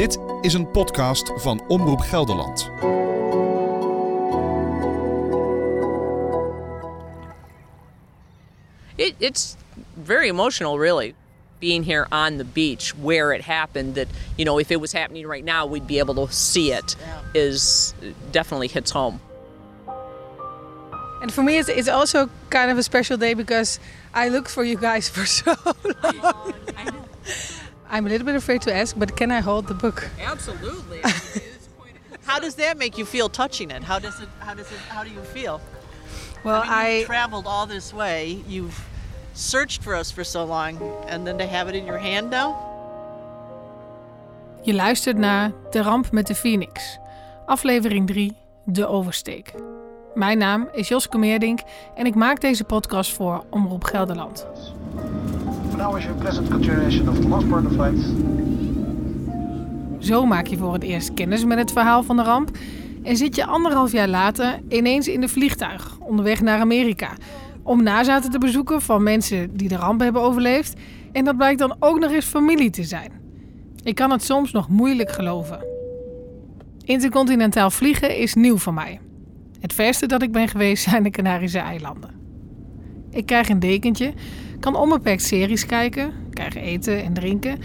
Dit is een podcast van Omroep Gelderland. It, it's very emotional, really, being here on the beach where it happened. That you know, if it was happening right now, we'd be able to see it. Is uh, definitely hits home. And for me, it's, it's also kind of a special day because I looked for you guys for so long. I'm a little bit afraid to ask, but can I hold the book? Absolutely. How does that make you feel touching it? How does it how does it how do you feel? Well, I mean, I, traveled all this way. You've searched for us for so long and then to have it in your hand now? je luistert naar De Ramp met de Phoenix, aflevering 3, De Oversteek. Mijn naam is Joske Meerdink en ik maak deze podcast voor Omroep Gelderland. Now is your pleasant continuation of the last part of flight. Zo maak je voor het eerst kennis met het verhaal van de ramp en zit je anderhalf jaar later ineens in de vliegtuig onderweg naar Amerika om nazaten te bezoeken van mensen die de ramp hebben overleefd en dat blijkt dan ook nog eens familie te zijn. Ik kan het soms nog moeilijk geloven. Intercontinentaal vliegen is nieuw voor mij. Het verste dat ik ben geweest zijn de Canarische eilanden. Ik krijg een dekentje, kan onbeperkt series kijken, krijg eten en drinken.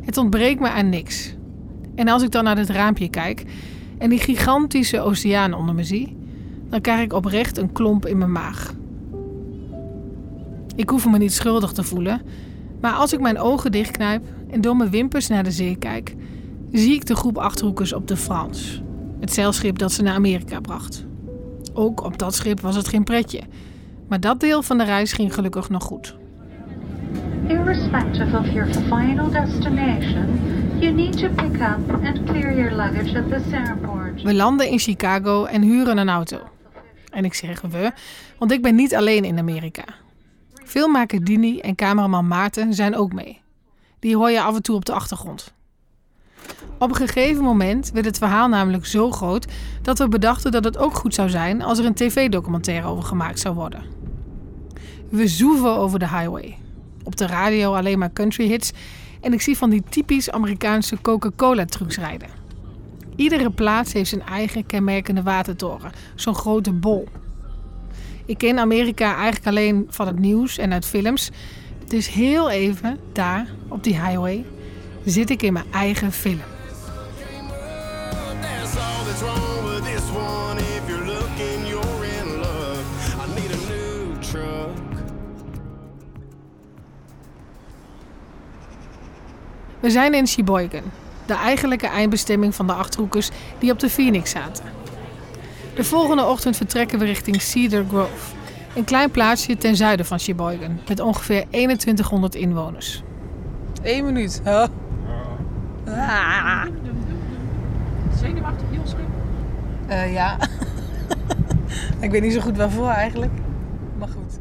Het ontbreekt me aan niks. En als ik dan naar het raampje kijk en die gigantische oceaan onder me zie, dan krijg ik oprecht een klomp in mijn maag. Ik hoef me niet schuldig te voelen, maar als ik mijn ogen dichtknijp en door mijn wimpers naar de zee kijk, zie ik de groep achterhoekers op de Frans, het zeilschip dat ze naar Amerika bracht. Ook op dat schip was het geen pretje, maar dat deel van de reis ging gelukkig nog goed. Irrespective of your final destination, you need to pick up and clear your luggage at airport. We landen in Chicago en huren een auto. En ik zeg we, want ik ben niet alleen in Amerika. Filmmaker Dini en cameraman Maarten zijn ook mee. Die hoor je af en toe op de achtergrond. Op een gegeven moment werd het verhaal namelijk zo groot dat we bedachten dat het ook goed zou zijn als er een tv-documentaire over gemaakt zou worden. We zoeven over de highway. Op de radio alleen maar country hits en ik zie van die typisch Amerikaanse Coca-Cola trucks rijden. Iedere plaats heeft zijn eigen kenmerkende watertoren, zo'n grote bol. Ik ken Amerika eigenlijk alleen van het nieuws en uit films. Dus heel even, daar, op die highway, zit ik in mijn eigen film. We zijn in Sheboygan, de eigenlijke eindbestemming van de Achterhoekers die op de Phoenix zaten. De volgende ochtend vertrekken we richting Cedar Grove, een klein plaatsje ten zuiden van Sheboygan met ongeveer 2100 inwoners. Eén minuut. Oh. Ah. Zenuwachtig Joske? Eh, ja. ik weet niet zo goed waarvoor eigenlijk. Maar goed.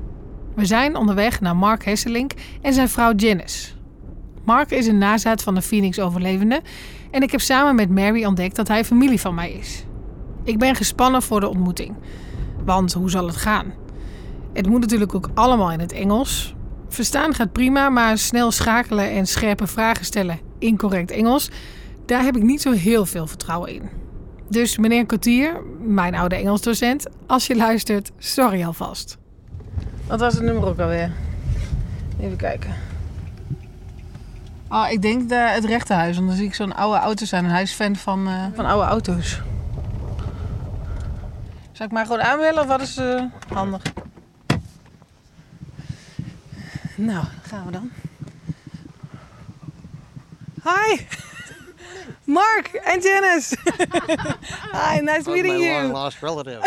We zijn onderweg naar Mark Hesselink en zijn vrouw Janice. Mark is een nazaat van de Phoenix-overlevende en ik heb samen met Mary ontdekt dat hij familie van mij is. Ik ben gespannen voor de ontmoeting. Want hoe zal het gaan? Het moet natuurlijk ook allemaal in het Engels. Verstaan gaat prima, maar snel schakelen en scherpe vragen stellen in correct Engels, daar heb ik niet zo heel veel vertrouwen in. Dus meneer Cotier, mijn oude Engelsdocent, als je luistert, sorry alvast. Wat was het nummer ook alweer? Even kijken. Oh, ik denk de, het rechterhuis, want dan zie ik zo'n oude auto zijn. En hij is fan van, eh, van oude auto's. Zal ik maar gewoon aanbellen of wat is eh, handig? Nou, gaan we dan. Hi! Mark and Janice! Hi, nice meeting my you. long lost relative.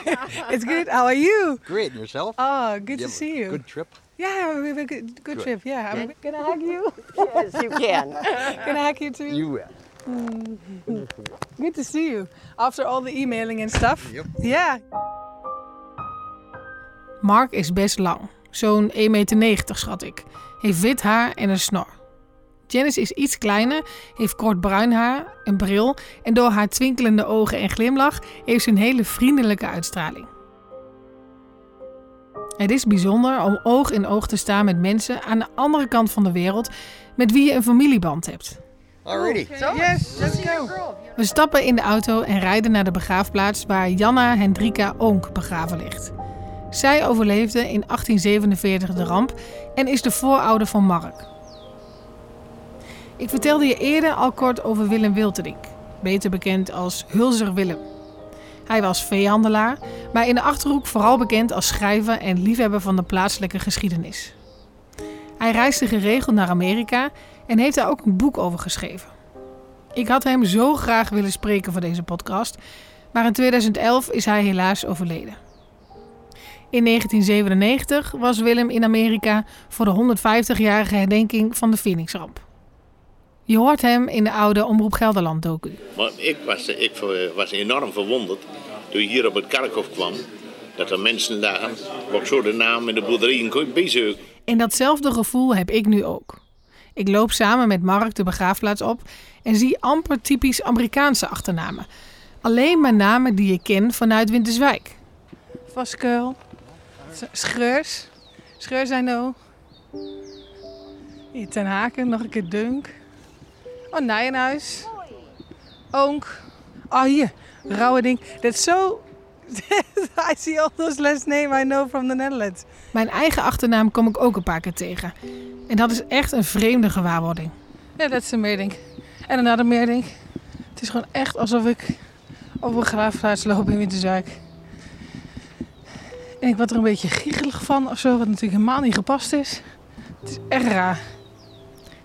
It's good. How are you? Great, and yourself? Oh, good You to see you. Good trip. Yeah, we have a good, good trip. Yeah, I'm gonna hug you. Yes, you can. Can I hug you too? You will. Good to see you. After all the emailing and stuff. Yep. Yeah. Mark is best lang. Zo'n 1,90 meter schat ik. Heeft wit haar en een snor. Janice is iets kleiner, heeft kort bruin haar, een bril en door haar twinkelende ogen en glimlach heeft ze een hele vriendelijke uitstraling. Het is bijzonder om oog in oog te staan met mensen aan de andere kant van de wereld met wie je een familieband hebt. Alrighty. Yes, let's go. We stappen in de auto en rijden naar de begraafplaats waar Janna Hendrika Onk begraven ligt. Zij overleefde in 1847 de ramp en is de voorouder van Mark. Ik vertelde je eerder al kort over Willem Wilterink, beter bekend als Hulzer Willem. Hij was veehandelaar, maar in de Achterhoek vooral bekend als schrijver en liefhebber van de plaatselijke geschiedenis. Hij reisde geregeld naar Amerika en heeft daar ook een boek over geschreven. Ik had hem zo graag willen spreken voor deze podcast, maar in 2011 is hij helaas overleden. In 1997 was Willem in Amerika voor de 150-jarige herdenking van de Phoenixramp. Je hoort hem in de oude Omroep Gelderland docu. Maar ik was, ik was enorm verwonderd toen je hier op het kerkhof kwam. Dat er mensen waar ik zo de naam in de boerderijen kon bijzoeken. En datzelfde gevoel heb ik nu ook. Ik loop samen met Mark de begraafplaats op en zie amper typisch Amerikaanse achternamen. Alleen maar namen die ik ken vanuit Winterswijk. Vaskeul. I know. Hier Ten Haken, nog een keer Dunk. Oh, Nijenhuis. Oonk. Oh, hier. Rauweding. Dat is zo... I see all those last names I know from the Netherlands. Mijn eigen achternaam kom ik ook een paar keer tegen. En dat is echt een vreemde gewaarwording. Ja, dat is een meerding. En een andere meerding. Het is gewoon echt alsof ik op een graafplaats loop in Winterswijk. En ik word er een beetje giechelig van of zo, wat natuurlijk helemaal niet gepast is. Het is echt raar.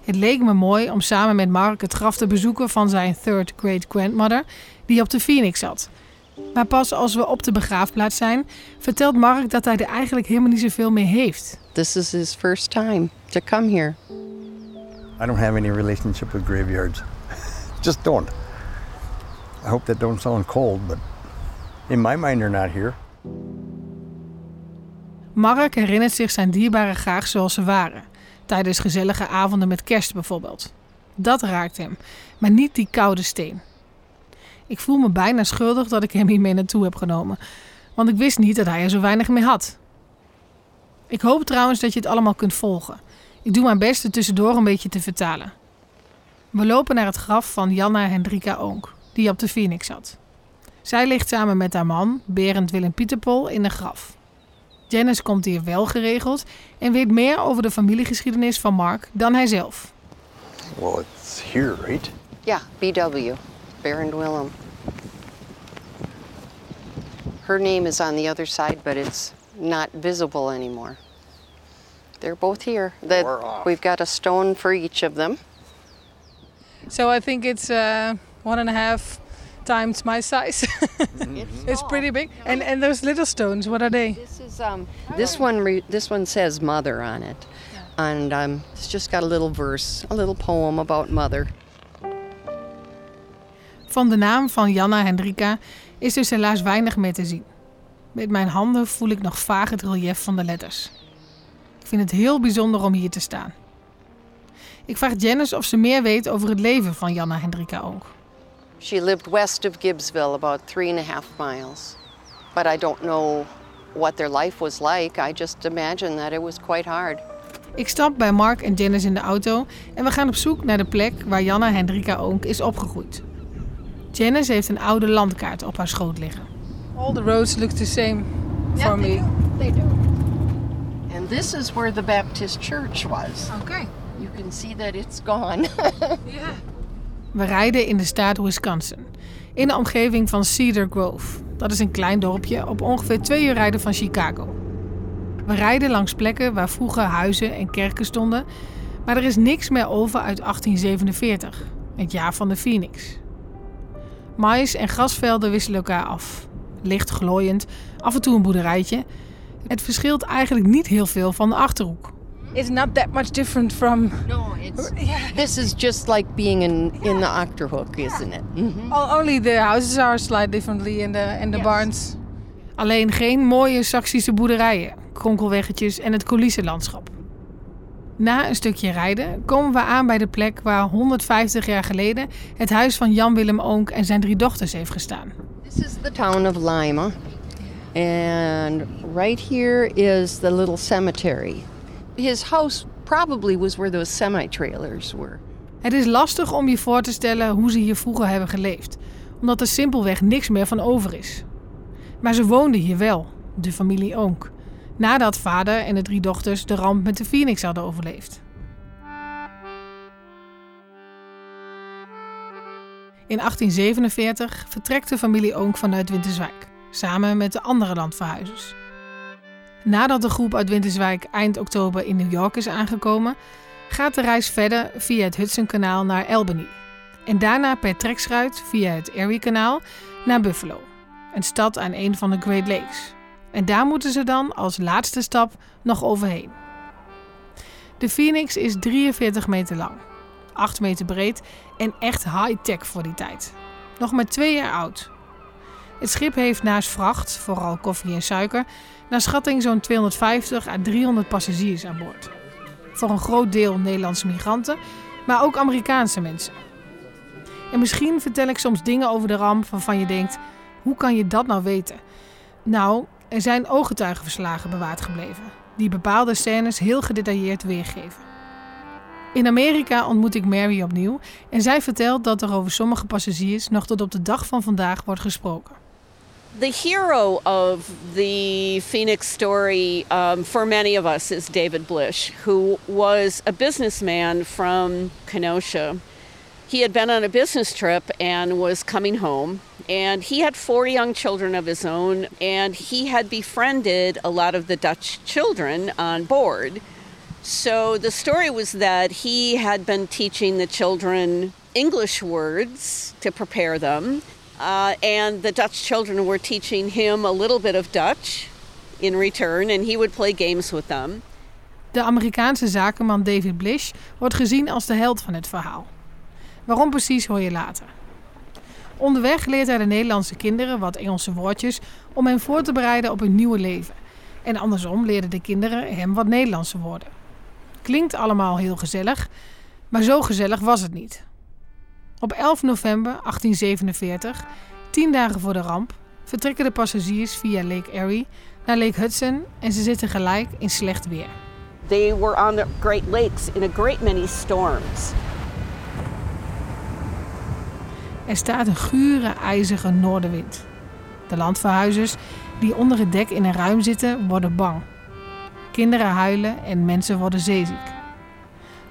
Het leek me mooi om samen met Mark het graf te bezoeken van zijn third great grandmother, die op de Phoenix zat. Maar pas als we op de begraafplaats zijn, vertelt Mark dat hij er eigenlijk helemaal niet zoveel mee heeft. This is his first time to come here. I don't have any relationship with graveyards. Just don't. I hope that don't sound cold, but in my mind they're not here. Mark herinnert zich zijn dierbaren graag zoals ze waren. Tijdens gezellige avonden met kerst bijvoorbeeld. Dat raakt hem, maar niet die koude steen. Ik voel me bijna schuldig dat ik hem hiermee naartoe heb genomen, want ik wist niet dat hij er zo weinig mee had. Ik hoop trouwens dat je het allemaal kunt volgen. Ik doe mijn best er tussendoor een beetje te vertalen. We lopen naar het graf van Janna Hendrika Oonk, die op de Phoenix zat. Zij ligt samen met haar man, Berend Willem Pieterpol, in een graf. Janice komt hier wel geregeld en weet meer over de familiegeschiedenis van Mark dan hij zelf. Well, it's here, right? Yeah, BW, Baron Willem. Her name is on the other side, but it's not visible anymore. They're both here. We've got a stone for each of them. So I think it's uh, one and a half times my size. it's pretty big. And and those little stones, what are they? This is um, this one. Re- this one says mother on it, and um, it's just got a little verse, a little poem about mother. Van de naam van Janna Hendrika is dus helaas weinig meer te zien. Met mijn handen voel ik nog vaag het relief van de letters. Ik vind het heel bijzonder om hier te staan. Ik vraag Janice of ze meer weet over het leven van Janna Hendrika Oonk. She lived west of Gibbsville, about three and a half miles. But I don't know what their life was like. I just imagine that it was quite hard. Ik stap bij Mark en Janice in de auto en we gaan op zoek naar de plek waar Janna Hendrika Oonk is opgegroeid. Janice heeft een oude landkaart op haar schoot liggen. All the roads look the same for me. They do. And this is where the Baptist church was. Okay. You can see that it's gone. Yeah. We rijden in de staat Wisconsin, in de omgeving van Cedar Grove. Dat is een klein dorpje op ongeveer twee uur rijden van Chicago. We rijden langs plekken waar vroeger huizen en kerken stonden, maar er is niks meer over uit 1847, het jaar van de Phoenix. Mais en grasvelden wisselen elkaar af. Licht glooiend, af en toe een boerderijtje. Het verschilt eigenlijk niet heel veel van de achterhoek. It's not that much different from. no, it's. This is just like being in, in the Octerhook, isn't it? Mhm. Oh, only the houses are slightly differently and the and the Yes. barns. Alleen geen mooie Saksische boerderijen, kronkelweggetjes en het coulissenlandschap. Na een stukje rijden komen we aan bij de plek waar 150 jaar geleden het huis van Jan Willem Oonk en zijn drie dochters heeft gestaan. This is the town of Lima. And right here is the little cemetery. His house probably was where those semi trailers were. Het is lastig om je voor te stellen hoe ze hier vroeger hebben geleefd, omdat er simpelweg niks meer van over is. Maar ze woonden hier wel, de familie Oonk, nadat vader en de drie dochters de ramp met de Phoenix hadden overleefd. In 1847 vertrekt de familie Oonk vanuit Winterswijk, samen met de andere landverhuizers. Nadat de groep uit Winterswijk eind oktober in New York is aangekomen, gaat de reis verder via het Hudsonkanaal naar Albany. En daarna per trekschuit via het Erie-kanaal naar Buffalo, een stad aan een van de Great Lakes. En daar moeten ze dan als laatste stap nog overheen. De Phoenix is 43 meter lang, 8 meter breed en echt high-tech voor die tijd. Nog maar twee jaar oud. Het schip heeft naast vracht, vooral koffie en suiker, naar schatting zo'n 250 à 300 passagiers aan boord. Voor een groot deel Nederlandse migranten, maar ook Amerikaanse mensen. En misschien vertel ik soms dingen over de ramp waarvan je denkt: hoe kan je dat nou weten? Nou, er zijn ooggetuigenverslagen bewaard gebleven, die bepaalde scènes heel gedetailleerd weergeven. In Amerika ontmoet ik Mary opnieuw en zij vertelt dat er over sommige passagiers nog tot op de dag van vandaag wordt gesproken. The hero of the Phoenix story um, for many of us is David Blish, who was a businessman from Kenosha. He had been on a business trip and was coming home, and he had four young children of his own, and he had befriended a lot of the Dutch children on board. So the story was that he had been teaching the children English words to prepare them, uh, and the Dutch children were teaching him a little bit of Dutch in return, and he would play games with them. De Amerikaanse zakenman David Blish wordt gezien als de held van het verhaal. Waarom precies hoor je later. Onderweg leert hij de Nederlandse kinderen wat Engelse woordjes om hen voor te bereiden op hun nieuwe leven. En andersom leerden de kinderen hem wat Nederlandse woorden. Klinkt allemaal heel gezellig, maar zo gezellig was het niet. Op 11 november 1847, tien dagen voor de ramp, vertrekken de passagiers via Lake Erie naar Lake Hudson en ze zitten gelijk in slecht weer. They were on the Great Lakes in a great many storms. Er staat een gure, ijzige noordenwind. De landverhuizers die onder het dek in een ruim zitten, worden bang. Kinderen huilen en mensen worden zeeziek.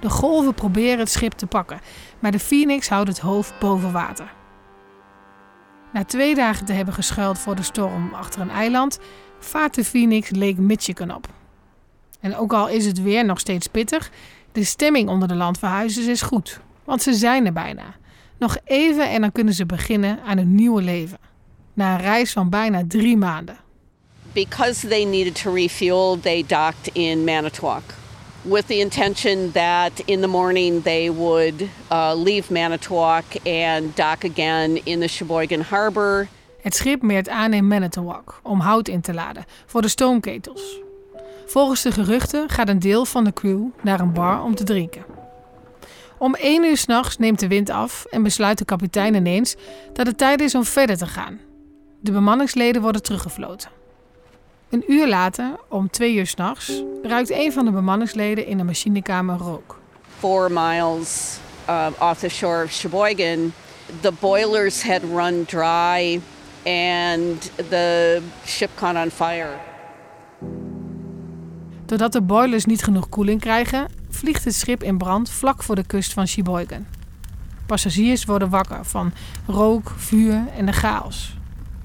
De golven proberen het schip te pakken, maar de Phoenix houdt het hoofd boven water. Na twee dagen te hebben geschuild voor de storm achter een eiland, vaart de Phoenix Lake Michigan op. En ook al is het weer nog steeds pittig, de stemming onder de landverhuizers is goed, want ze zijn er bijna. Nog even en dan kunnen ze beginnen aan een nieuwe leven. Na een reis van bijna drie maanden. Because they needed to refuel, they docked in Manitowoc with the intention that in the morning they would uh, leave Manitowoc and dock again in the Sheboygan Harbor. Het schip meert aan in Manitowoc om hout in te laden voor de stoomketels. Volgens de geruchten gaat een deel van de crew naar een bar om te drinken. Om één uur s'nachts neemt de wind af en besluit de kapitein ineens dat het tijd is om verder te gaan. De bemanningsleden worden teruggefloten. Een uur later, om twee uur s'nachts, ruikt een van de bemanningsleden in de machinekamer rook. Four miles uh, off the shore of Sheboygan, the boilers had run dry and the ship caught on fire. Doordat de boilers niet genoeg koeling krijgen, vliegt het schip in brand vlak voor de kust van Sheboygan. Passagiers worden wakker van rook, vuur en de chaos.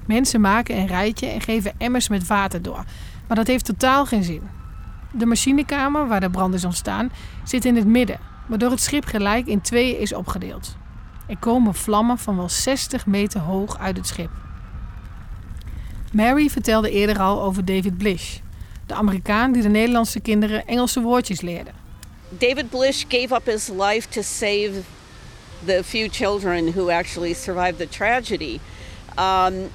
Mensen maken een rijtje en geven emmers met water door, maar dat heeft totaal geen zin. De machinekamer waar de brand is ontstaan zit in het midden, waardoor het schip gelijk in tweeën is opgedeeld. Er komen vlammen van wel 60 meter hoog uit het schip. Mary vertelde eerder al over David Blish, de Amerikaan die de Nederlandse kinderen Engelse woordjes leerde. David Blish gave up his life to save the few children who actually survived the tragedy. Um,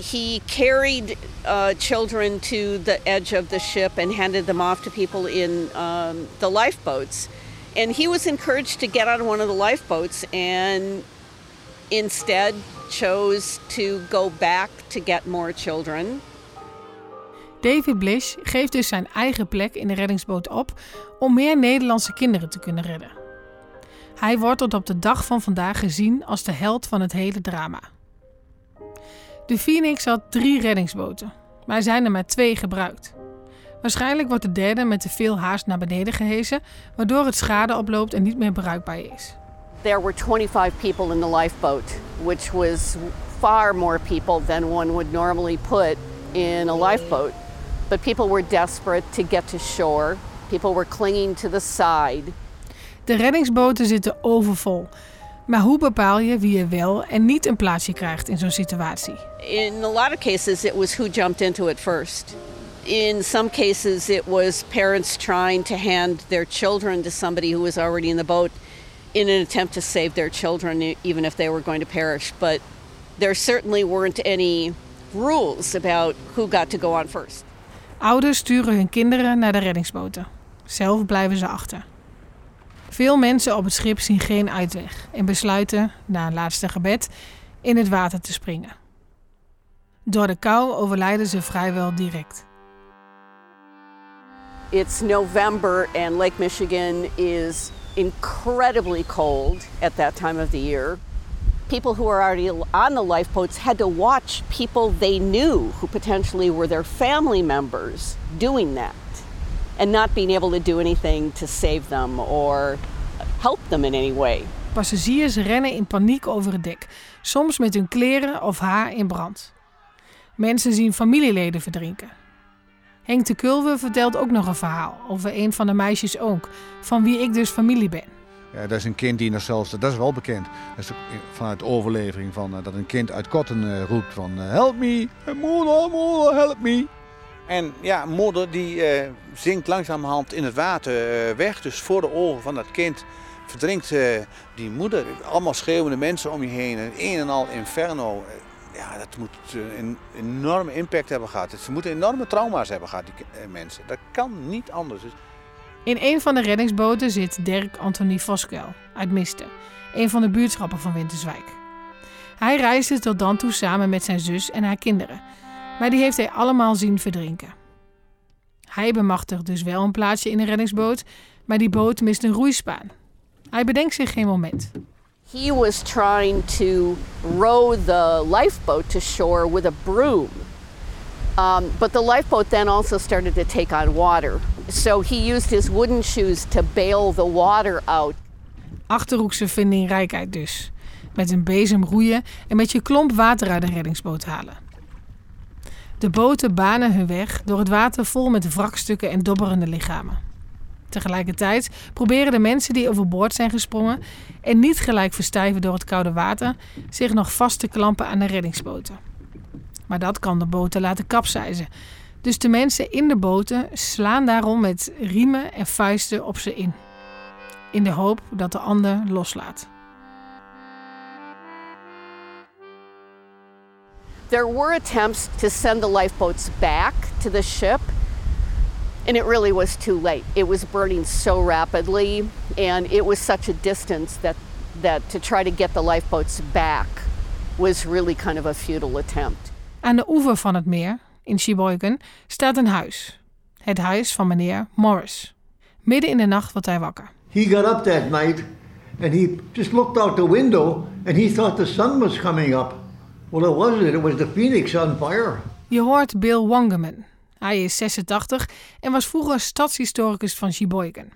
he carried uh, children to the edge of the ship and handed them off to people in um, the lifeboats. And he was encouraged to get on one of the lifeboats and instead chose to go back to get more children. David Blish geeft dus zijn eigen plek in de reddingsboot op om meer Nederlandse kinderen te kunnen redden. Hij wordt tot op de dag van vandaag gezien als de held van het hele drama. De Phoenix had drie reddingsboten, maar er zijn er maar twee gebruikt. Waarschijnlijk wordt de derde met te veel haast naar beneden gehesen, waardoor het schade oploopt en niet meer bruikbaar is. There were 25 people in the lifeboat, which was far more people than one would normally put in a lifeboat. But people were desperate to get to shore. People were clinging to the side. De reddingsboten zitten overvol. Maar hoe bepaal je wie er wel en niet een plaatsje krijgt in zo'n situatie? In a lot of cases, it was who jumped into it first. In some cases, it was parents trying to hand their children to somebody who was already in the boat in an attempt to save their children, e- even if they were going to perish. But there certainly weren't any rules about who got to go on first. Ouders sturen hun kinderen naar de reddingsboten. Zelf blijven ze achter. Veel mensen op het schip zien geen uitweg en besluiten, na een laatste gebed, in het water te springen. Door de kou overlijden ze vrijwel direct. It's November, and Lake Michigan is incredibly cold at that time of the year. People who were already on the lifeboats had to watch people they knew who potentially were their family members doing that and not being able to do anything to save them or help them in any way. Passagiers rennen in paniek over het dek, soms met hun kleren of haar in brand. Mensen zien familieleden verdrinken. Henk de Kulwe vertelt ook nog een verhaal over een van de meisjes ook, van wie ik dus familie ben. Ja, dat is een kind die nog zelfs, dat is wel bekend. Dat is ook vanuit overlevering van eh, dat een kind uit Kotten eh, roept van eh, help me, moeder, moeder, help me. En ja, moeder die eh, zinkt langzamerhand in het water eh, weg. Dus voor de ogen van dat kind verdrinkt eh, die moeder. Allemaal schreeuwende mensen om je heen. En een en al inferno. Ja, dat moet een enorme impact hebben gehad. Ze moeten enorme trauma's hebben gehad, die mensen. Dat kan niet anders. Dus In een van de reddingsboten zit Dirk Anthony Voskuil uit Misten, een van de buurtschappen van Winterswijk. Hij reisde tot dan toe samen met zijn zus en haar kinderen, maar die heeft hij allemaal zien verdrinken. Hij bemachtigt dus wel een plaatsje in een reddingsboot, maar die boot mist een roeispaan. Hij bedenkt zich geen moment. He was trying to row the lifeboat to shore with a broom. Um, but the lifeboat then also started to take on water. So he used his wooden shoes to bail the water out. Achterhoekse vindingrijkheid dus. Met een bezem roeien en met je klomp water uit de reddingsboot halen. De boten banen hun weg door het water vol met wrakstukken en dobberende lichamen. Tegelijkertijd proberen de mensen die overboord zijn gesprongen en niet gelijk verstijven door het koude water, zich nog vast te klampen aan de reddingsboten. Maar dat kan de boten laten kapseizen. Dus de mensen in de boten slaan daarom met riemen en vuisten op ze in. In de hoop dat de ander loslaat. There were attempts to send the lifeboats back to the ship, and it really was too late. It was burning so rapidly, and it was such a distance that, that to try to get the lifeboats back was really kind of a futile attempt. Aan de oever van het meer, in Sheboygan, staat een huis. Het huis van meneer Morris. Midden in de nacht wordt hij wakker. He got up that night and he just looked out the window and he thought the sun was coming up. Well, it wasn't. It was the Phoenix on fire. Je hoort Bill Wangerman. Hij is 86 en was vroeger stadshistoricus van Sheboygan.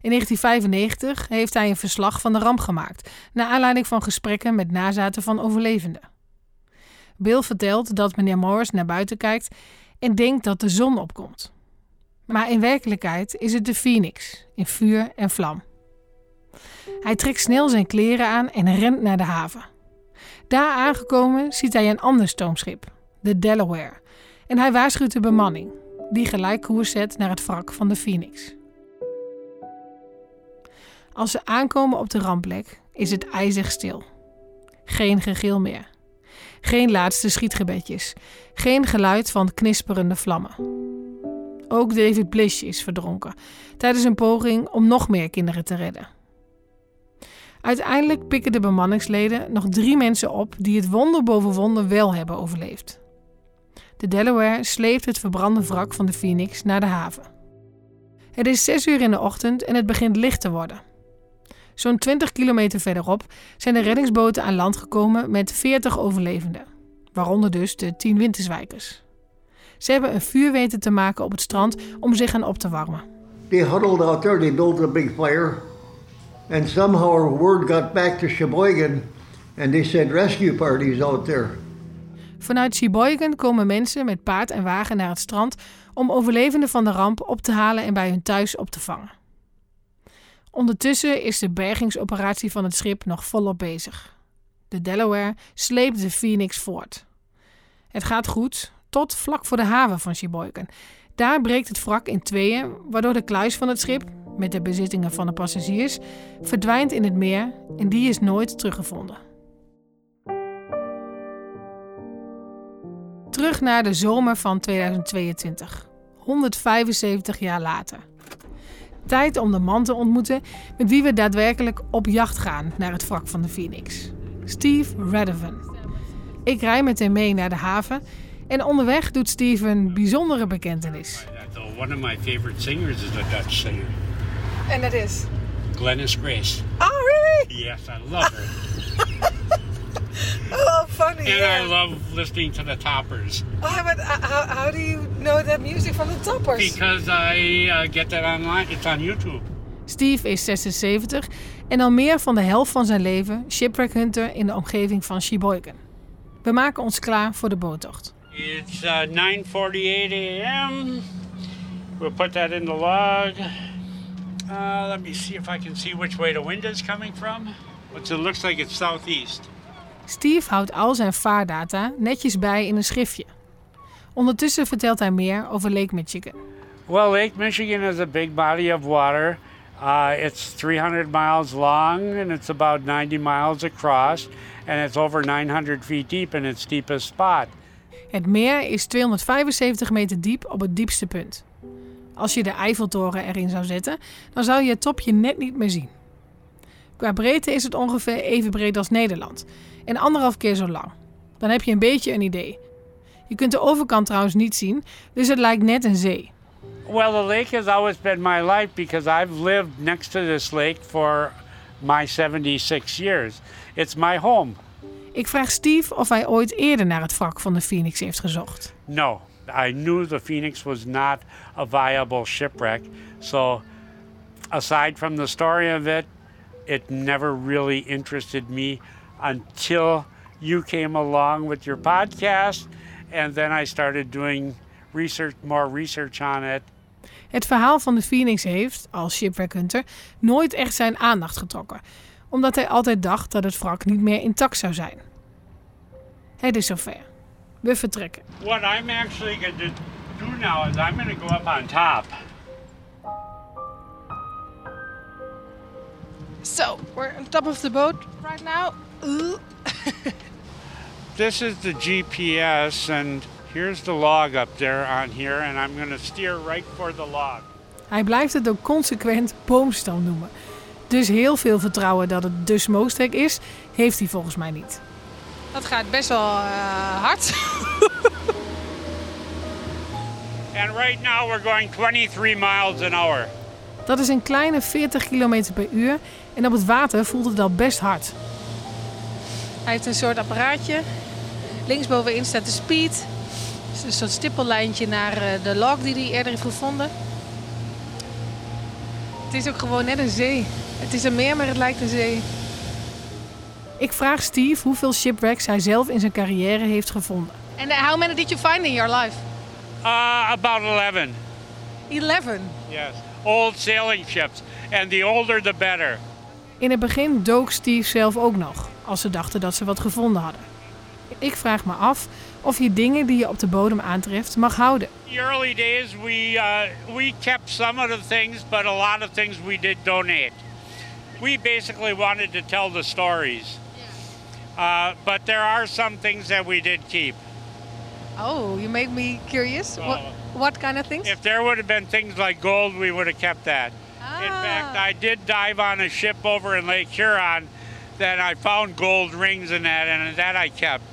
In 1995 heeft hij een verslag van de ramp gemaakt, naar aanleiding van gesprekken met nazaten van overlevenden. Bill vertelt dat meneer Morris naar buiten kijkt en denkt dat de zon opkomt. Maar in werkelijkheid is het de Phoenix in vuur en vlam. Hij trekt snel zijn kleren aan en rent naar de haven. Daar aangekomen ziet hij een ander stoomschip, de Delaware, en hij waarschuwt de bemanning, die gelijk koers zet naar het wrak van de Phoenix. Als ze aankomen op de rampplek, is het ijzig stil. Geen gegil meer. Geen laatste schietgebedjes. Geen geluid van knisperende vlammen. Ook David Blish is verdronken tijdens een poging om nog meer kinderen te redden. Uiteindelijk pikken de bemanningsleden nog drie mensen op die het wonder boven wonder wel hebben overleefd. De Delaware sleept het verbrande wrak van de Phoenix naar de haven. Het is zes uur in de ochtend en het begint licht te worden. Zo'n 20 kilometer verderop zijn de reddingsboten aan land gekomen met 40 overlevenden, waaronder dus de 10 winterswijkers. Ze hebben een vuur weten te maken op het strand om zich aan op te warmen. They huddled out there, they built a big fire, and somehow word got back to Sheboygan, and they said rescue parties out there. Vanuit Sheboygan komen mensen met paard en wagen naar het strand om overlevenden van de ramp op te halen en bij hun thuis op te vangen. Ondertussen is de bergingsoperatie van het schip nog volop bezig. De Delaware sleept de Phoenix voort. Het gaat goed, tot vlak voor de haven van Sheboygan. Daar breekt het wrak in tweeën, waardoor de kluis van het schip, met de bezittingen van de passagiers, verdwijnt in het meer en die is nooit teruggevonden. Terug naar de zomer van 2022, 175 jaar later. Tijd om de man te ontmoeten met wie we daadwerkelijk op jacht gaan naar het wrak van de Phoenix. Steve Radovan. Ik rij met hem mee naar de haven en onderweg doet Steve een bijzondere bekentenis. One of my favorite singers is a Dutch singer, And that is? Glennis Grace. Oh, really? Yes, I love her. Oh, funny. and yeah. I love listening to the Toppers Oh, but uh, how, how do you know that music from the Toppers? because I uh, get that online. It's on YouTube. Steve is 76 en al meer van de helft van zijn leven shipwreck hunter in de omgeving van Sheboygan. We maken ons klaar voor de boottocht. It's uh, 9:48 a.m. We'll put that in the log. Uh, let me see if I can see which way the wind is coming from. But it looks like it's southeast. Steve houdt al zijn vaardata netjes bij in een schriftje. Ondertussen vertelt hij meer over Lake Michigan. Well, Lake Michigan is a big body of water. Uh, it's 300 miles long and it's about 90 miles across, and it's over 900 feet deep in its deepest spot. Het meer is 275 meter diep op het diepste punt. Als je de Eiffeltoren erin zou zetten, dan zou je het topje net niet meer zien. Qua breedte is het ongeveer even breed als Nederland en anderhalf keer zo lang. Dan heb je een beetje een idee. Je kunt de overkant trouwens niet zien, dus het lijkt net een zee. Well, the lake has always been my life because I've lived next to this lake for my 76 years. It's my home. Ik vraag Steve of hij ooit eerder naar het wrak van de Phoenix heeft gezocht. No, I knew the Phoenix was not a viable shipwreck. So, aside from the story of it, it never really interested me until you came along with your podcast. And then I started doing research, more research on it. Het verhaal van de Phoenix heeft, als shipwreck hunter, nooit echt zijn aandacht getrokken. Omdat hij altijd dacht dat het wrak niet meer intact zou zijn. Het is zover. We vertrekken. What I'm actually going to do now is I'm going to go up on top. So, we're on top of the boat right now. Ooh. This is the GPS, and here's the log up there on here, and I'm going to steer right for the log. Hij blijft het ook consequent boomstam noemen. Dus heel veel vertrouwen dat het de smokestack is, heeft hij volgens mij niet. Dat gaat best wel eh, hard. And right now we're going 23 miles an hour. Dat is een kleine 40 km per uur en op het water voelt het al best hard. Hij heeft een soort apparaatje. Linksbovenin staat de speed. Dus een soort stippellijntje naar eh, de log die hij eerder heeft gevonden. Het is ook gewoon net een zee. Het is een meer, maar het lijkt een zee. Ik vraag Steve hoeveel shipwrecks hij zelf in zijn carrière heeft gevonden. And uh, how many did you find in your life? Uh, about 11. 11. Yes. Old sailing ships. And the older the better. In het begin dook Steve zelf ook nog, als ze dachten dat ze wat gevonden hadden. Ik vraag me af of je dingen die je op de bodem aantreft mag houden. The early days we uh, we kept some of the things, but a lot of things we did donate. We basically wanted to tell the stories. Uh, but there are some things that we did keep. Oh, you make me curious. What, what kind of things? If there would have been things like gold, we would have kept that. In Ah. fact, I did dive on a ship over in Lake Huron that I found gold rings in that, and that I kept.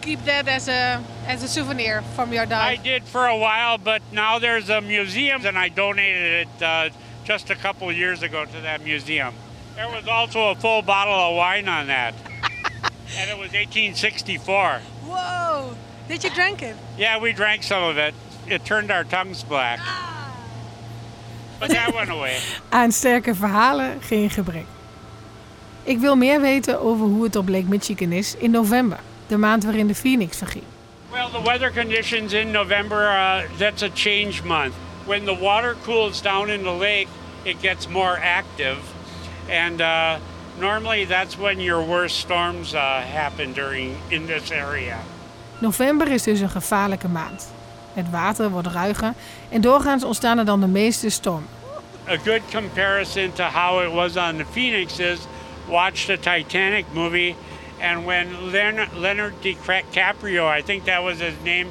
Keep that as a as a souvenir from your dive. I did for a while, but now there's a museum, and I donated it uh, just a couple years ago to that museum. There was also a full bottle of wine on that. And it was 1864. Whoa! Did you drink it? Yeah, we drank some of it. It turned our tongues black. But that went away. Aan sterke verhalen geen gebrek. Ik wil meer weten over hoe het op Lake Michigan is in november, de maand waarin de Phoenix verging. Well, the weather conditions in November, uh, that's a change month. When the water cools down in the lake, it gets more active. And uh, normally that's when your worst storms uh, happen during in this area. November is dus een gevaarlijke maand. Het water wordt ruiger en doorgaans ontstaan er dan de meeste stormen. A good comparison to how it was on the Phoenix is watch the Titanic movie, and when Leonard, Leonard DiCaprio, I think that was his name,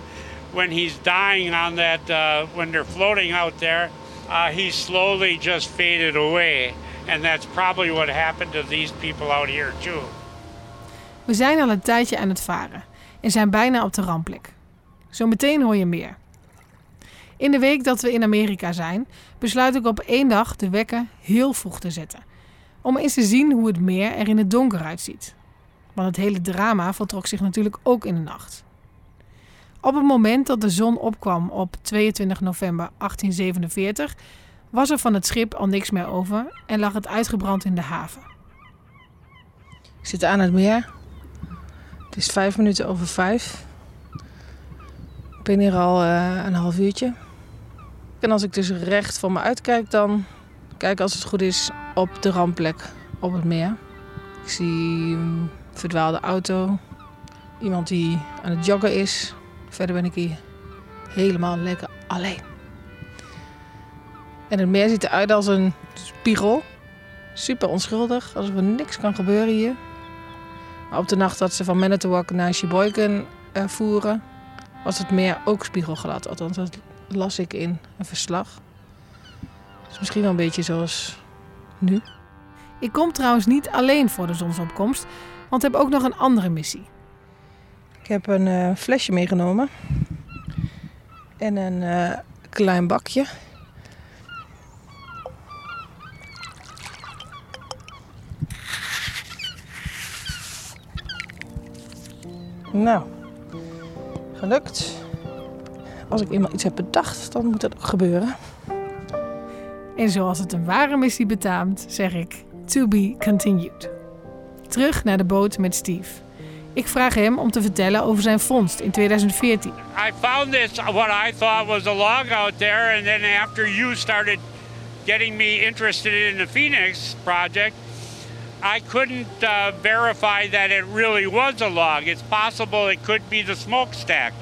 when he's dying on that, uh, when they're floating out there, uh, he slowly just faded away. And that's probably what happened to these people out here too. We zijn al een tijdje aan het varen en zijn bijna op de rampplek. Zometeen hoor je meer. In de week dat we in Amerika zijn, besluit ik op één dag de wekker heel vroeg te zetten. Om eens te zien hoe het meer er in het donker uitziet. Want het hele drama voltrok zich natuurlijk ook in de nacht. Op het moment dat de zon opkwam op 22 november 1847, was er van het schip al niks meer over en lag het uitgebrand in de haven. Ik zit aan het meer. Het is vijf minuten over vijf. Ik ben hier al eh, een half uurtje. En als ik dus recht voor me uitkijk, dan kijk als het goed is op de rampplek op het meer. Ik zie een verdwaalde auto. Iemand die aan het joggen is. Verder ben ik hier helemaal lekker alleen. En het meer ziet eruit als een spiegel. Super onschuldig, alsof er niks kan gebeuren hier. Maar op de nacht dat ze van Manitowoc naar Sheboygan uh, voeren, was het meer ook spiegelglad. Althans, dat las ik in een verslag. Is misschien wel een beetje zoals nu. Ik kom trouwens niet alleen voor de zonsopkomst, want heb ook nog een andere missie. Ik heb een uh, flesje meegenomen. En een uh, klein bakje. Nou, gelukt. Als ik eenmaal iets heb bedacht, dan moet dat ook gebeuren. En zoals het een ware missie betaamt, zeg ik: to be continued. Terug naar de boot met Steve. Ik vraag hem om te vertellen over zijn vondst in 2014. I found this what I thought was a log out there and then after you started getting me interested in the Phoenix project, I couldn't uh, verify that it really was a log. It's possible it could be the smokestack.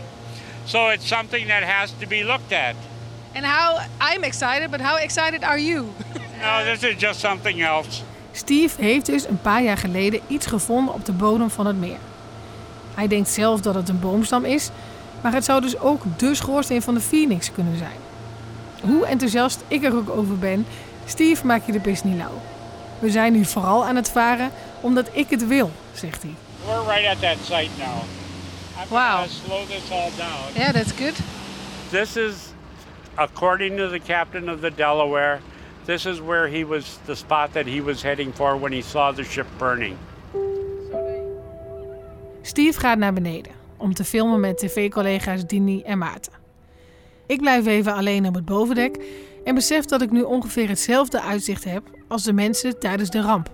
So it's something that has to be looked at. And how I'm excited, but how excited are you? no, this is just something else. Steve heeft dus een paar jaar geleden iets gevonden op de bodem van het meer. Hij denkt zelf dat het een boomstam is, maar het zou dus ook de schoorsteen van de Phoenix kunnen zijn. Hoe enthousiast ik er ook over ben, Steve maak je de pis niet lauw. We zijn nu vooral aan het varen omdat ik het wil, zegt hij. We're right at that site now. I'm Wow. gonna slow this all down. Yeah, that's good. This is, according to the captain of the Delaware, this is where he was, the spot that he was heading for when he saw the ship burning. Steve gaat naar beneden om te filmen met tv-collega's Dini en Maarten. Ik blijf even alleen op het bovendek en besef dat ik nu ongeveer hetzelfde uitzicht heb als de mensen tijdens de ramp.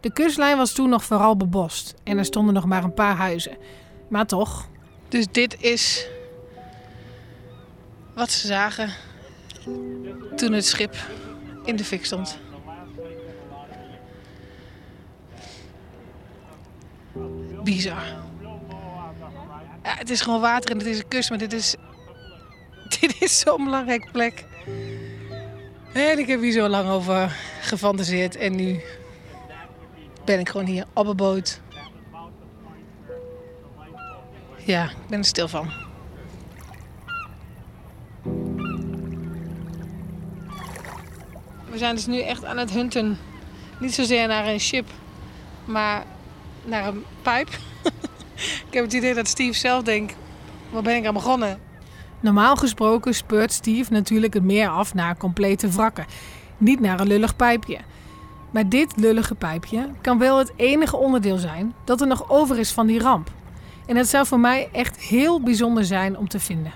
De kustlijn was toen nog vooral bebost en er stonden nog maar een paar huizen. Maar toch. Dus dit is wat ze zagen toen het schip in de fik stond. Bizar. Ja, het is gewoon water en het is een kust, maar dit is, dit is zo'n belangrijke plek. En ik heb hier zo lang over gefantaseerd en nu ben ik gewoon hier op een boot. Ja, ik ben er stil van. We zijn dus nu echt aan het hunten. Niet zozeer naar een ship, maar naar een pijp. ik heb het idee dat Steve zelf denkt, waar ben ik aan begonnen? Normaal gesproken speurt Steve natuurlijk het meer af naar complete wrakken. Niet naar een lullig pijpje. Maar dit lullige pijpje kan wel het enige onderdeel zijn dat er nog over is van die ramp. En het zou voor mij echt heel bijzonder zijn om te vinden.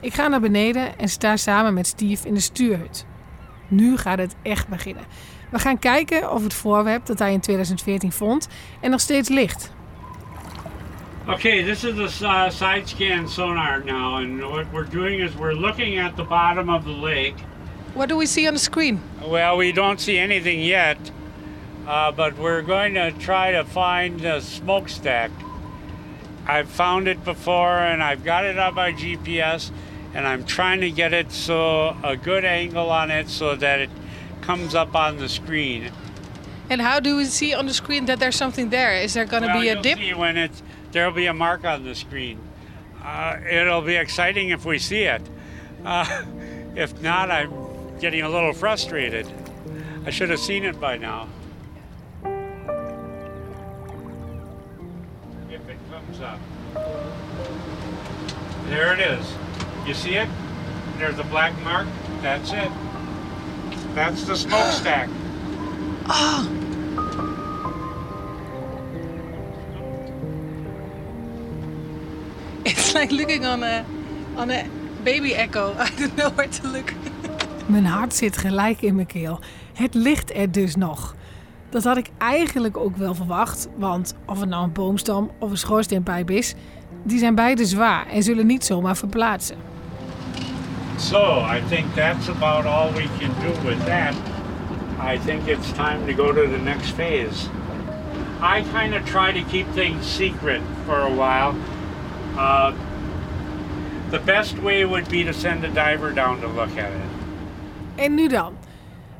Ik ga naar beneden en sta samen met Steve in de stuurhut. Nu gaat het echt beginnen. We gaan kijken of het voorwerp dat hij in 2014 vond er nog steeds ligt. Okay, this is the uh, side scan sonar now, and what we're doing is we're looking at the bottom of the lake. What do we see on the screen? Well, we don't see anything yet, uh, but we're going to try to find the smokestack. I've found it before, and I've got it on my GPS, and I'm trying to get it so a good angle on it so that it comes up on the screen. And how do we see on the screen that there's something there? Is there going to Well, be a dip? see when it's there'll be a mark on the screen. Uh, it'll be exciting if we see it. Uh, if not, I'm getting a little frustrated. I should have seen it by now. If it comes up. There it is. You see it? There's a black mark. That's it. That's the smokestack. Oh, it's like looking on a on a baby echo. I don't know where to look. Mijn hart zit gelijk in mijn keel. Het ligt er dus nog. Dat had ik eigenlijk ook wel verwacht, want of het nou een boomstam of een schoorsteenpijp is, die zijn beide zwaar en zullen niet zomaar verplaatsen. So I think that's about all we can do with that. I think it's time to go to the next phase. I kind of try to keep things secret for a while. Uh, the best way would be to send a diver down to look at it. En nu dan?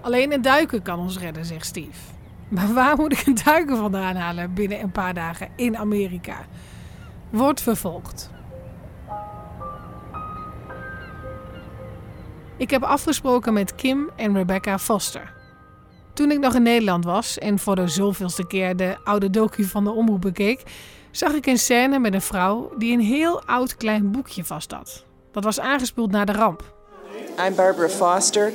Alleen een duiker kan ons redden, zegt Steve. Maar waar moet ik een duiker vandaan halen binnen een paar dagen in Amerika? Wordt vervolgd. Ik heb afgesproken met Kim en Rebecca Foster. Toen ik nog in Nederland was en voor de zoveelste keer de oude docu van de omroep bekeek, zag ik een scène met een vrouw die een heel oud klein boekje vast had. Dat was aangespoeld na de ramp. I'm Barbara Foster,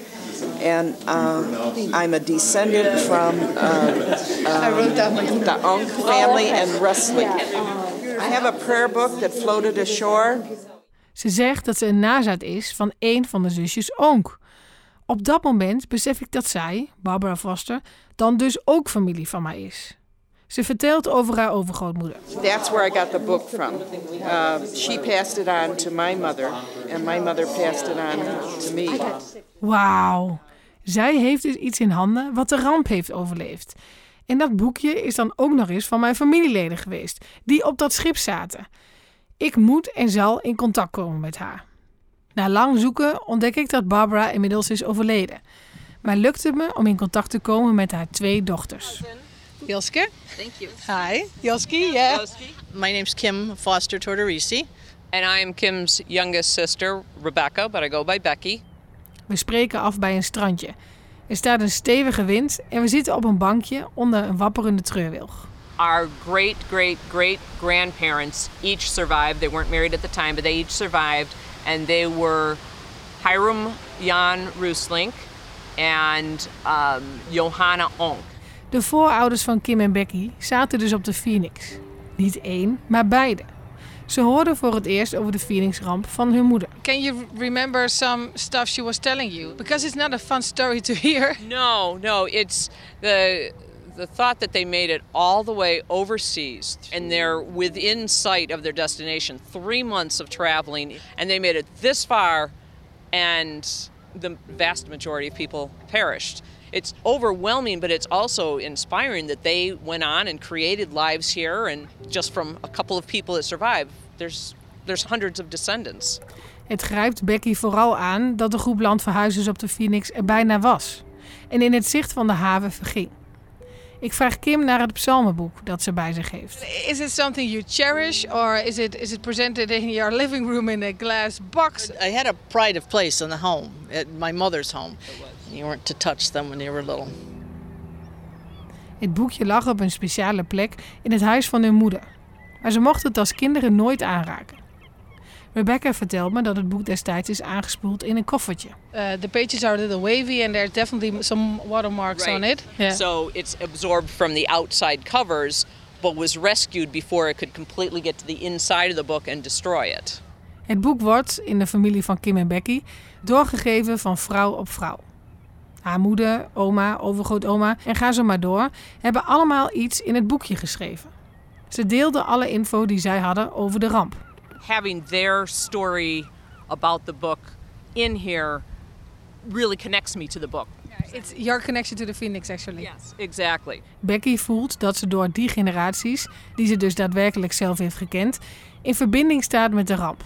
and uh, I'm a descendant from uh, uh, the Unk family and wrestling. I have a prayer book that floated ashore. Ze zegt dat ze een nazaat is van een van de zusjes Onk. Op dat moment besef ik dat zij, Barbara Foster, dan dus ook familie van mij is. Ze vertelt over haar overgrootmoeder. That's where I got the book from. Uh, she passed it on to my mother, and my mother passed it on to me. Wauw. Zij heeft dus iets in handen wat de ramp heeft overleefd. En dat boekje is dan ook nog eens van mijn familieleden geweest, die op dat schip zaten. Ik moet en zal in contact komen met haar. Na lang zoeken ontdek ik dat Barbara inmiddels is overleden. Maar lukt het me om in contact te komen met haar twee dochters. Joske? Thank you. Hi. Joske, yeah. My name's Kim Foster Tortorisi. And I am Kim's youngest sister, Rebecca, but I go by Becky. We spreken af bij een strandje. Er staat een stevige wind en we zitten op een bankje onder een wapperende treurwilg. Our great, great, great grandparents each survived. They weren't married at the time, but they each survived. And they were Hiram Jan Roeslink and um, Johanna Onk. De voorouders van Kim en Becky zaten dus op de Phoenix. Niet één, maar beide. Ze hoorden voor het eerst over de Phoenix-ramp van hun moeder. Can you remember some stuff she was telling you? Because it's not a fun story to hear. No, no, it's the the thought that they made it all the way overseas and they're within sight of their destination. 3 months of traveling and they made it this far and the vast majority of people perished. It's overwhelming, but it's also inspiring that they went on and created lives here and just from a couple of people that survived, there's there's hundreds of descendants. Het grijpt Becky vooral aan dat de groep landverhuizers op de Phoenix er bijna was en in het zicht van de haven verging. Ik vraag Kim naar het psalmenboek dat ze bij zich heeft. Is it something you cherish or is it is it presented in your living room in a glass box? I had a pride of place in the home, at my mother's home. You weren't to touch them when they were little. Het boekje lag op een speciale plek in het huis van hun moeder. Maar ze mochten het als kinderen nooit aanraken. Rebecca vertelt me dat het boek destijds is aangespoeld in een koffertje. Uh, the pages are a little wavy and there's definitely some watermarks Right. on it. Yeah. So it's absorbed from the outside covers, but was rescued before it could completely get to the inside of the book and destroy it. Het boek wordt in de familie van Kim en Becky doorgegeven van vrouw op vrouw. Haar moeder, oma, overgrootoma en ga zo maar door hebben allemaal iets in het boekje geschreven. Ze deelden alle info die zij hadden over de ramp. Having their story about the book in here really connects me to the book. It's your connection to the Phoenix, actually. Yes, exactly. Becky voelt dat ze door die generaties, die ze dus daadwerkelijk zelf heeft gekend, in verbinding staat met de ramp.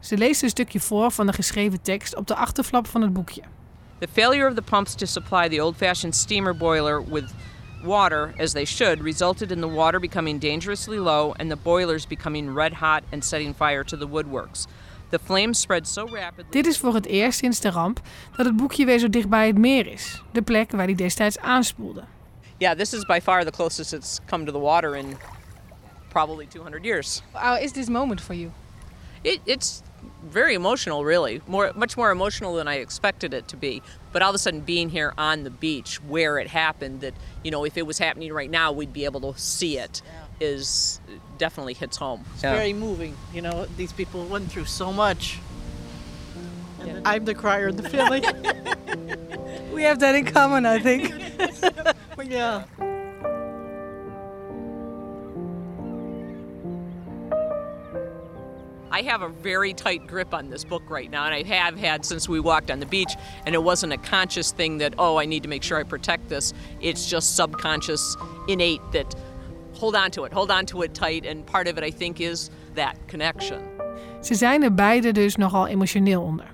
Ze leest een stukje voor van de geschreven tekst op de achterflap van het boekje. The failure of the pumps to supply the old fashioned steamer boiler with water, as they should, resulted in the water becoming dangerously low and the boilers becoming red hot and setting fire to the woodworks. The flames spread so rapidly. Dit is voor het eerst sinds de ramp dat het boekje weer zo dicht bij het meer is. De plek waar hij destijds aanspoelde. Yeah, this is by far the closest it's come to the water in probably 200 years. How is this moment for you? It, it's very emotional, really. More, much more emotional than I expected it to be. But all of a sudden, being here on the beach where it happened, that you know, if it was happening right now, we'd be able to see it. Is definitely hits home. It's very moving. You know, these people went through so much. And I'm the crier in the family. We have that in common, I think. yeah. I have a very tight grip on this book right now, and I have had since we walked on the beach. And it wasn't a conscious thing that, oh, I need to make sure I protect this. It's just subconscious, innate that hold on to it, hold on to it tight. And part of it, I think, is that connection. Ze zijn er beide dus nogal emotioneel onder.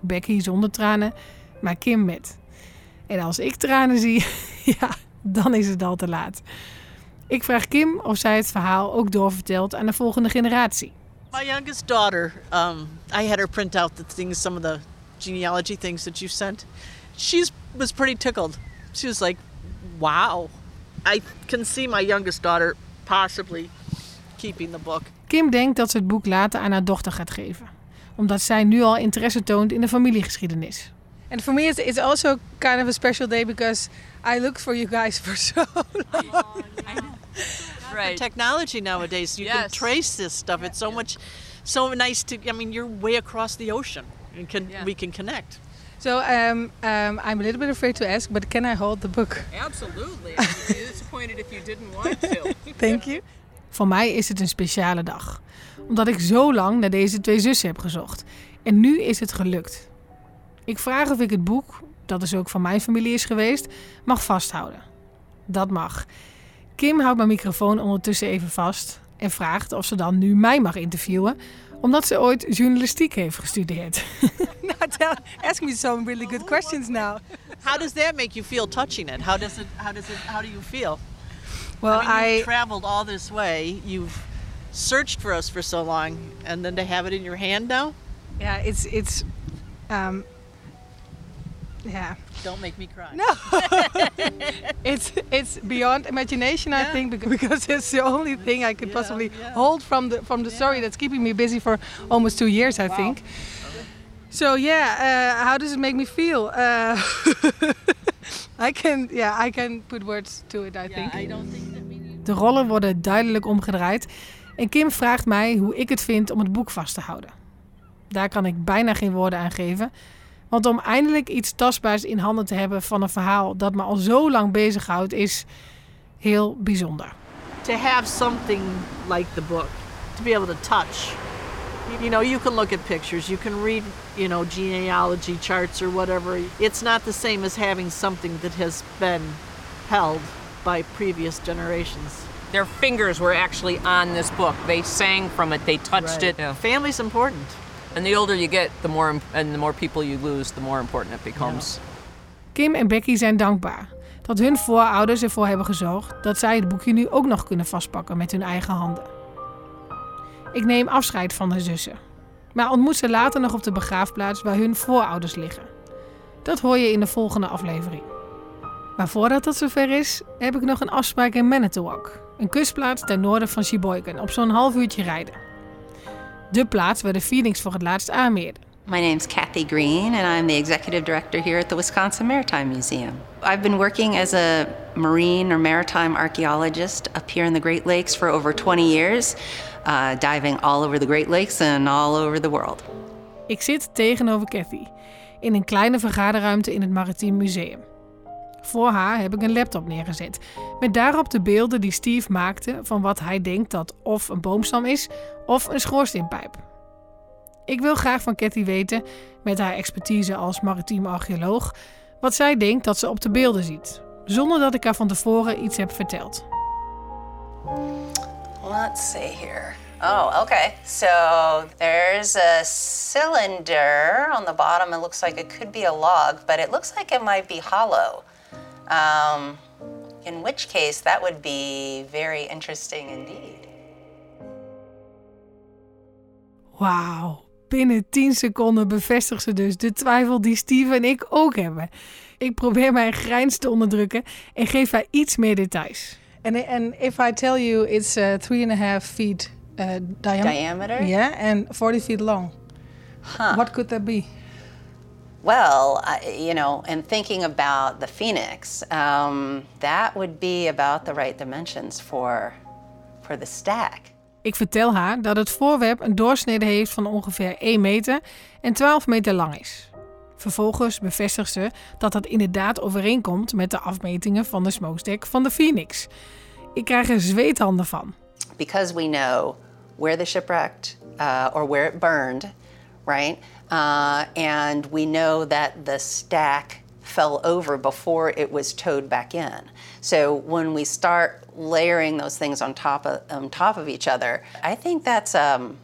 Becky zonder tranen, maar Kim met. En als ik tranen zie, ja, dan is het al te laat. Ik vraag Kim of zij het verhaal ook doorvertelt aan de volgende generatie. My youngest daughter, um, I had her print out the things, some of the genealogy things that you sent. She was pretty tickled. She was like, wow. I can see my youngest daughter possibly keeping the book. Kim denkt dat ze het boek later aan haar dochter gaat geven. Omdat zij nu al interesse toont in de familiegeschiedenis. And for me, it's, it's also kind of a special day because I looked for you guys for so long. For technology nowadays, you can trace this stuff. It's so much, so nice to. I mean, you're way across the ocean, and can we can connect. So um, um, I'm a little bit afraid to ask, but can I hold the book? Absolutely. I'd be disappointed if you didn't want to. Thank you. Voor mij is het een speciale dag. Omdat ik zo lang naar deze twee zussen heb gezocht. En nu is het gelukt. Ik vraag of ik het boek, dat dus ook van mijn familie is geweest, mag vasthouden. Dat mag. Kim houdt mijn microfoon ondertussen even vast en vraagt of ze dan nu mij mag interviewen, omdat ze ooit journalistiek heeft gestudeerd. now tell, ask me some really good questions now. How does that make you feel touching it? How does it? How does it? How do you feel? Well, I, mean, I- traveled all this way. You've searched for us for so long, and then to have it in your hand now. Yeah, it's it's um, yeah. Don't make me cry. No, it's it's beyond imagination. I think because, it's the only thing I could possibly hold from the from the story that's keeping me busy for almost two years. I think. So yeah, uh, how does it make me feel? Uh, I can yeah I can put words to it. I think. I don't think that. De rollen worden duidelijk omgedraaid en Kim vraagt mij hoe ik het vind om het boek vast te houden. Daar kan ik bijna geen woorden aan geven, want om eindelijk iets tastbaars in handen te hebben van een verhaal dat me al zo lang bezighoudt is heel bijzonder. To have something like the book, to be able to touch. You know, you can look at pictures, you can read, you know, genealogy charts or whatever. It's not the same as having something that has been held by previous generations. Their fingers were actually on this book. They sang from it. They touched Right. it. Family's important. And the older you get, the more and the more people you lose, the more important it becomes. Kim en Becky zijn dankbaar dat hun voorouders ervoor hebben gezorgd dat zij het boekje nu ook nog kunnen vastpakken met hun eigen handen. Ik neem afscheid van de zussen, maar ontmoet ze later nog op de begraafplaats waar hun voorouders liggen. Dat hoor je in de volgende aflevering. Maar voordat dat zover is, heb ik nog een afspraak in Manitowoc, een kustplaats ten noorden van Sheboygan, op zo'n half uurtje rijden. De plaats waar de Phoenix voor het laatst aanmeerde. My name's Kathy Green, and I'm the executive director here at the Wisconsin Maritime Museum. I've been working as a marine or maritime archaeologist up here in the Great Lakes for over 20 years, uh, diving all over the Great Lakes and all over the world. Ik zit tegenover Kathy in een kleine vergaderruimte in het Maritiem Museum. Voor haar heb ik een laptop neergezet met daarop de beelden die Steve maakte van wat hij denkt dat of een boomstam is of een schoorsteenpijp. Ik wil graag van Kathy weten, met haar expertise als maritiem archeoloog, wat zij denkt dat ze op de beelden ziet, zonder dat ik haar van tevoren iets heb verteld. Let's see here. Oh, okay. So there's a cylinder on the bottom. It looks like it could be a log, but it looks like it might be hollow. Um, in which case, that would be very interesting indeed. Wauw, binnen 10 seconden bevestigt ze dus de twijfel die Steve en ik ook hebben. Ik probeer mijn grijns te onderdrukken en geef haar iets meer details. And, and if I tell you it's uh, three and a half feet uh, diam- Diameter? Yeah, and 40 feet long. Huh. What could that be? Well, I, you know, and thinking about the phoenix, um, that would be about the right dimensions for, for the stack. Ik vertel haar dat het voorwerp een doorsnede heeft van ongeveer 1 meter en 12 meter lang is. Vervolgens bevestigt ze dat dat inderdaad overeenkomt met de afmetingen van de smokestack van de Phoenix. Ik krijg er zweethanden van. Because we know where the shipwrecked uh, or where it burned, right? Uh, and we know that the stack fell over before it was towed back in. So when we start layering those things on top of on top of each other, I think that's um,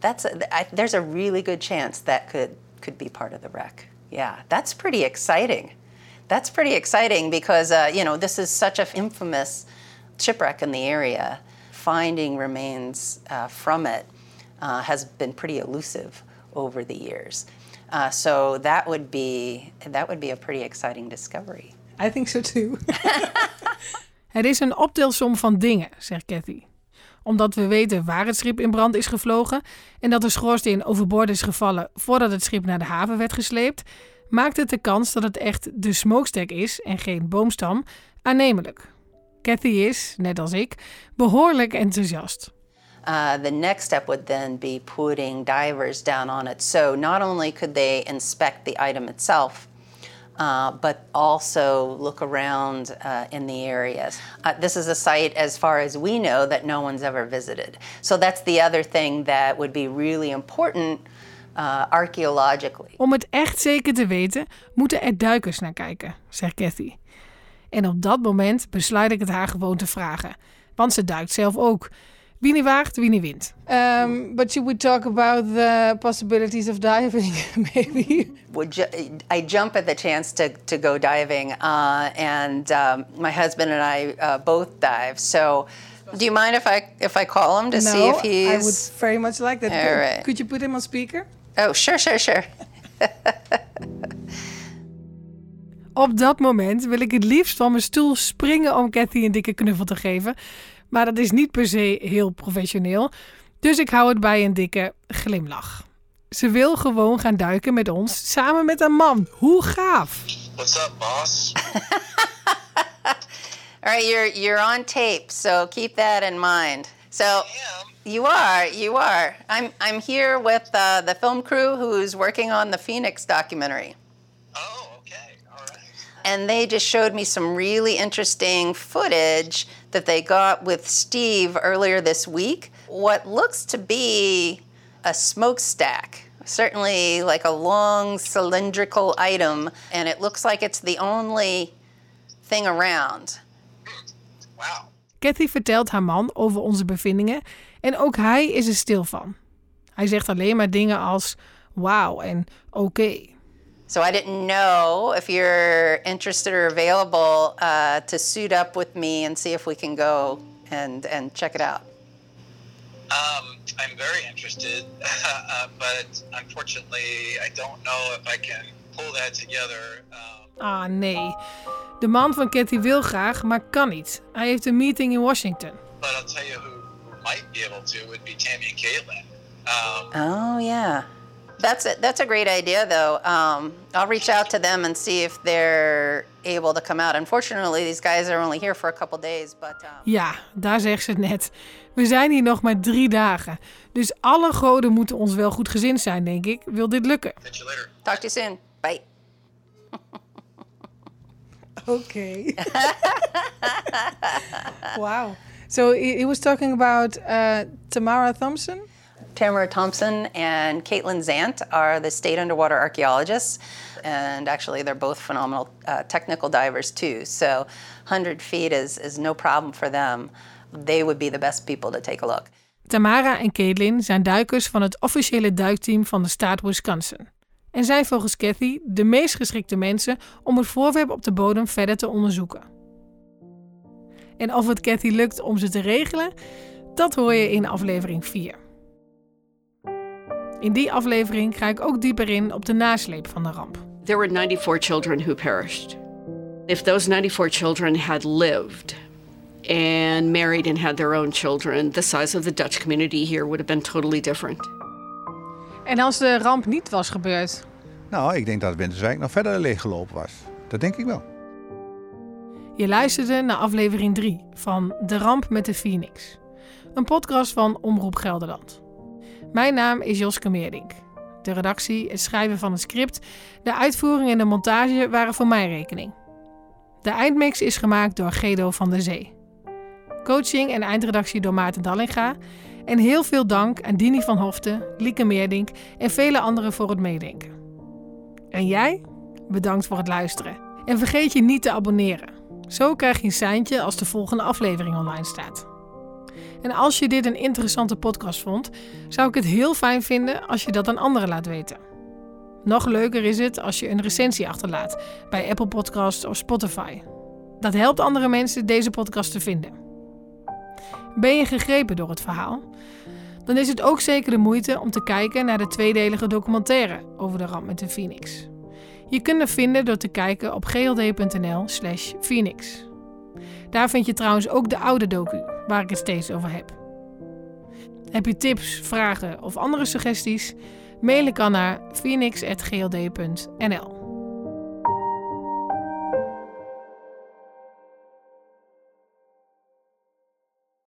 that's a, I, there's a really good chance that could could be part of the wreck. Yeah, that's pretty exciting. That's pretty exciting because uh, you know this is such an infamous shipwreck in the area. Finding remains uh, from it uh, has been pretty elusive over the years. Uh, so that would be that would be a pretty exciting discovery. I think so too. Het is een optelsom van dingen, zegt Kathy. Omdat we weten waar het schip in brand is gevlogen en dat de schoorsteen overboord is gevallen voordat het schip naar de haven werd gesleept, maakt het de kans dat het echt de smokestack is en geen boomstam aannemelijk. Kathy is, net als ik, behoorlijk enthousiast. Uh, the next step would then be putting divers down on it. So not only could they inspect the item itself, uh, but also look around uh, in the areas. Uh, this is a site, as far as we know, that no one's ever visited. So that's the other thing that would be really important uh, archaeologically. Om het echt zeker te weten, moeten er duikers naar kijken, zegt Kathy. En op dat moment besluit ik het haar gewoon te vragen, want ze duikt zelf ook. Wie niet waagt, wie niet wint. Um, but you would talk about the possibilities of diving, maybe. Would ju- I jump at the chance to, to go diving, uh, and um, my husband and I uh, both dive. So, do you mind if I if I call him to no, see if he's? I would very much like that. All right. Could you put him on speaker? Oh, sure, sure, sure. Op dat moment wil ik het liefst van mijn stoel springen om Kathy een dikke knuffel te geven. Maar dat is niet per se heel professioneel. Dus ik hou het bij een dikke glimlach. Ze wil gewoon gaan duiken met ons samen met een man. Hoe gaaf! What's up, boss? All right, you're you're on tape, so keep that in mind. So you are, you are. I'm I'm here with uh, the film crew who's working on the Phoenix documentary. Oh, okay, all right. And they just showed me some really interesting footage that they got with Steve earlier this week. What looks to be a smokestack. Certainly like a long cylindrical item, and it looks like it's the only thing around. Wow. Kathy vertelt haar man over onze bevindingen en ook hij is er stil van. Hij zegt alleen maar dingen als wauw en oké. So I didn't know if you're interested or available uh, to suit up with me and see if we can go and, and check it out. Um, I'm very interested, uh, but unfortunately, I don't know if I can pull that together. Ah nee, de man van Kathy wil graag, maar kan niet. Hij heeft een meeting in Washington. But I'll tell you who, who might be able to would be Tammy and Caitlin. Oh yeah, that's a, that's a great idea though. Um, I'll reach out to them and see if they're able to come out. Unfortunately, these guys are only here for a couple days, but um, Ja, daar zegt ze het net. We zijn hier nog maar drie dagen. Dus alle goden moeten ons wel goed gezind zijn, denk ik. Wil dit lukken? talk to you soon. Bye. Okay. wow. So he, he was talking about uh, Tamara Thompson. Tamara Thompson and Caitlin Zant are the state underwater archaeologists. And actually, they're both phenomenal uh, technical divers, too. So, 100 feet is, is no problem for them. They would be the best people to take a look. Tamara en Caitlin zijn duikers van het officiële duikteam van de staat Wisconsin. En zijn volgens Kathy de meest geschikte mensen om het voorwerp op de bodem verder te onderzoeken. En of het Kathy lukt om ze te regelen, dat hoor je in aflevering 4. In die aflevering ga ik ook dieper in op de nasleep van de ramp. There were 94 children who perished. If those 94 children had lived and married and had their own children, the size of the Dutch community here would have been totally different. En als de ramp niet was gebeurd? Nou, ik denk dat Winterswijk nog verder leeggelopen was. Dat denk ik wel. Je luisterde naar aflevering 3 van De Ramp met de Phoenix. Een podcast van Omroep Gelderland. Mijn naam is Joske Meerdink. De redactie, het schrijven van het script, de uitvoering en de montage waren voor mijn rekening. De eindmix is gemaakt door Gedo van der Zee. Coaching en eindredactie door Maarten Dallinga. En heel veel dank aan Dini van Hoften, Lieke Meerdink en vele anderen voor het meedenken. En jij? Bedankt voor het luisteren. En vergeet je niet te abonneren. Zo krijg je een seintje als de volgende aflevering online staat. En als je dit een interessante podcast vond, zou ik het heel fijn vinden als je dat aan anderen laat weten. Nog leuker is het als je een recensie achterlaat bij Apple Podcasts of Spotify. Dat helpt andere mensen deze podcast te vinden. Ben je gegrepen door het verhaal? Dan is het ook zeker de moeite om te kijken naar de tweedelige documentaire over de ramp met de Phoenix. Je kunt hem vinden door te kijken op gld.nl/slash Phoenix. Daar vind je trouwens ook de oude docu, waar ik het steeds over heb. Heb je tips, vragen of andere suggesties? Mail ik dan naar phoenix.gld.nl.